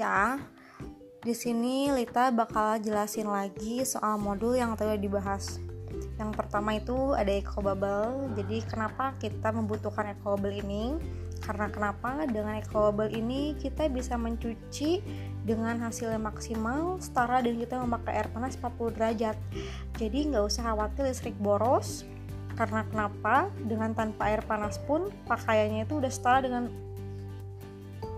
ya. Di sini Lita bakal jelasin lagi soal modul yang tadi dibahas. Yang pertama itu ada eco bubble. Jadi kenapa kita membutuhkan eco bubble ini? Karena kenapa dengan eco bubble ini kita bisa mencuci dengan hasil yang maksimal setara dengan kita memakai air panas 40 derajat. Jadi nggak usah khawatir listrik boros. Karena kenapa? Dengan tanpa air panas pun pakaiannya itu udah setara dengan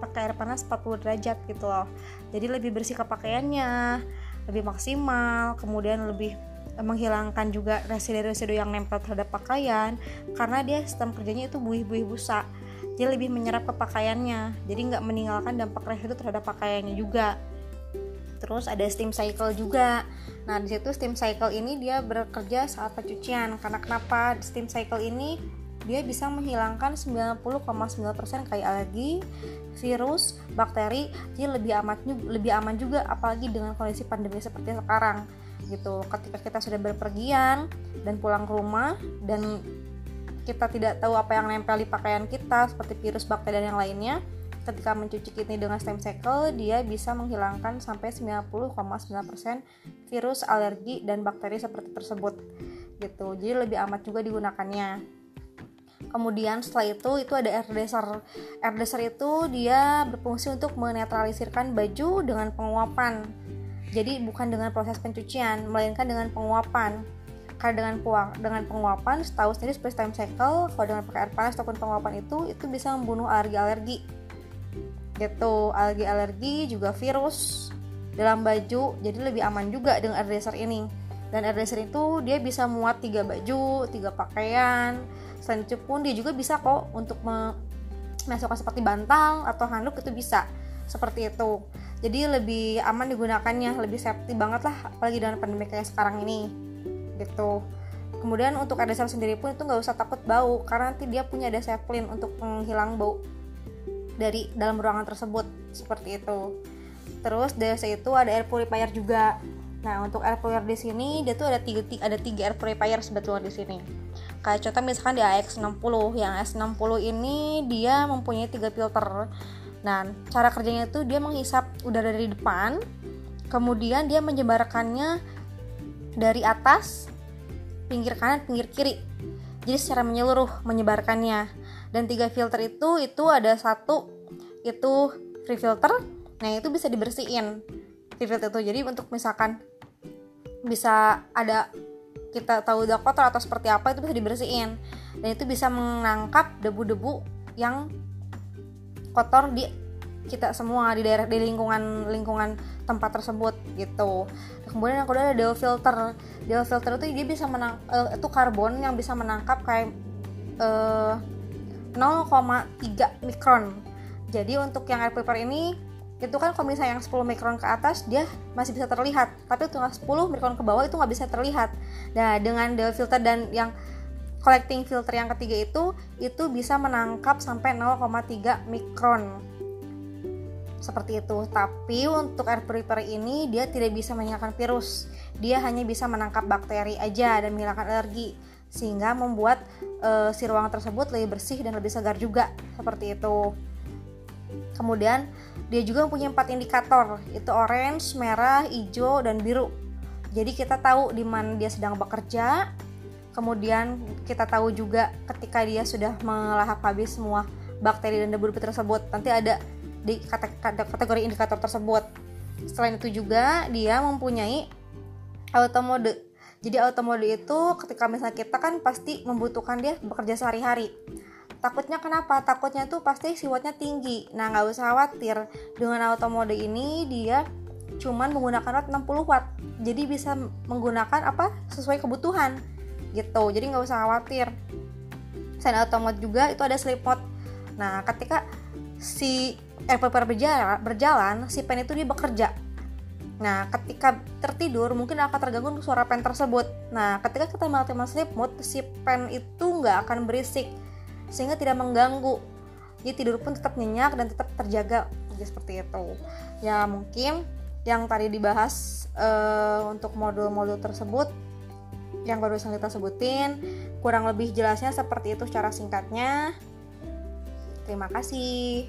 pakai air panas 40 derajat gitu loh. Jadi lebih bersih ke pakaiannya lebih maksimal kemudian lebih menghilangkan juga residu-residu yang nempel terhadap pakaian karena dia sistem kerjanya itu buih-buih busa. Dia lebih menyerap ke pakaiannya jadi nggak meninggalkan dampak residu terhadap pakaiannya juga. Terus ada steam cycle juga. Nah di situ steam cycle ini dia bekerja saat pencucian. Karena kenapa steam cycle ini dia bisa menghilangkan 90,9% kayak alergi, virus, bakteri, jadi lebih aman lebih aman juga apalagi dengan kondisi pandemi seperti sekarang gitu. Ketika kita sudah berpergian dan pulang ke rumah dan kita tidak tahu apa yang nempel di pakaian kita seperti virus, bakteri dan yang lainnya, ketika mencuci ini dengan stem cycle dia bisa menghilangkan sampai 90,9% virus, alergi dan bakteri seperti tersebut gitu. Jadi lebih amat juga digunakannya kemudian setelah itu itu ada air desser air desser itu dia berfungsi untuk menetralisirkan baju dengan penguapan. Jadi bukan dengan proses pencucian melainkan dengan penguapan. Karena dengan puang dengan penguapan setahu sendiri seperti time cycle kalau dengan pakai air panas ataupun penguapan itu itu bisa membunuh alergi-alergi gitu alergi-alergi juga virus dalam baju jadi lebih aman juga dengan air desser ini. Dan air desser itu dia bisa muat tiga baju tiga pakaian selain itu pun dia juga bisa kok untuk masukkan seperti bantal atau handuk itu bisa. Seperti itu. Jadi lebih aman digunakannya lebih safety banget lah apalagi dengan pandemi kayak sekarang ini. Gitu. Kemudian untuk adhesive sendiri pun itu nggak usah takut bau karena nanti dia punya clean untuk menghilang bau dari dalam ruangan tersebut. Seperti itu. Terus dari itu ada air purifier juga. Nah untuk air purifier di sini dia tuh ada tiga, ada tiga air purifier sebetulnya di sini kayak contoh misalkan di AX60 yang S60 ini dia mempunyai tiga filter. Nah cara kerjanya itu dia menghisap udara dari depan kemudian dia menyebarkannya dari atas pinggir kanan pinggir kiri. Jadi secara menyeluruh menyebarkannya. Dan tiga filter itu itu ada satu itu free filter. Nah itu bisa dibersihin free filter itu. Jadi untuk misalkan bisa ada kita tahu udah kotor atau seperti apa itu bisa dibersihin dan itu bisa menangkap debu-debu yang kotor di kita semua di daerah di lingkungan lingkungan tempat tersebut gitu. Kemudian yang kedua ada DO filter. DO filter itu dia bisa menang uh, itu karbon yang bisa menangkap kayak uh, eh, 0,3 mikron. Jadi untuk yang air paper ini itu kan kalau misalnya yang 10 mikron ke atas dia masih bisa terlihat. Tapi untuk 10 mikron ke bawah itu nggak bisa terlihat. Nah dengan the filter dan yang collecting filter yang ketiga itu itu bisa menangkap sampai 0,3 mikron. Seperti itu. Tapi untuk air purifier ini dia tidak bisa menghilangkan virus. Dia hanya bisa menangkap bakteri aja dan menghilangkan alergi. Sehingga membuat uh, si ruangan tersebut lebih bersih dan lebih segar juga. Seperti itu. Kemudian dia juga mempunyai empat indikator, itu orange, merah, hijau, dan biru. Jadi kita tahu di mana dia sedang bekerja. Kemudian kita tahu juga ketika dia sudah melahap habis semua bakteri dan debu-debu tersebut. Nanti ada di kategori indikator tersebut. Selain itu juga dia mempunyai auto mode. Jadi auto mode itu ketika misalnya kita kan pasti membutuhkan dia bekerja sehari-hari takutnya kenapa? Takutnya tuh pasti si wattnya tinggi. Nah nggak usah khawatir. Dengan auto mode ini dia cuman menggunakan watt 60 watt. Jadi bisa menggunakan apa? Sesuai kebutuhan. Gitu. Jadi nggak usah khawatir. Selain auto mode juga itu ada sleep mode. Nah ketika si airpaper berjalan, berjalan si pen itu dia bekerja. Nah, ketika tertidur mungkin akan terganggu suara pen tersebut. Nah, ketika kita melakukan sleep mode, si pen itu nggak akan berisik sehingga tidak mengganggu. Jadi tidur pun tetap nyenyak dan tetap terjaga jadi seperti itu. Ya mungkin yang tadi dibahas uh, untuk modul-modul tersebut yang baru kita sebutin kurang lebih jelasnya seperti itu secara singkatnya. Terima kasih